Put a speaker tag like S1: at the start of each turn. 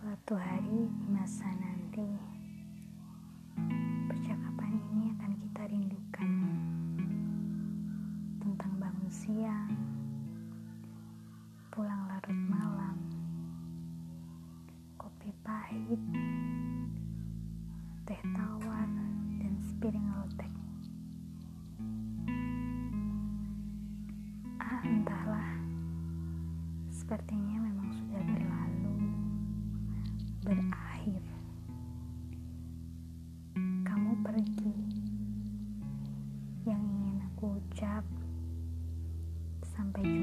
S1: dewasa nanti, percakapan ini akan kita rindukan tentang bangun siang, pulang larut malam, kopi pahit, teh tawar, dan sepiring lotek. Ah, entahlah, sepertinya berakhir. Kamu pergi. Yang ingin aku ucap sampai jumpa.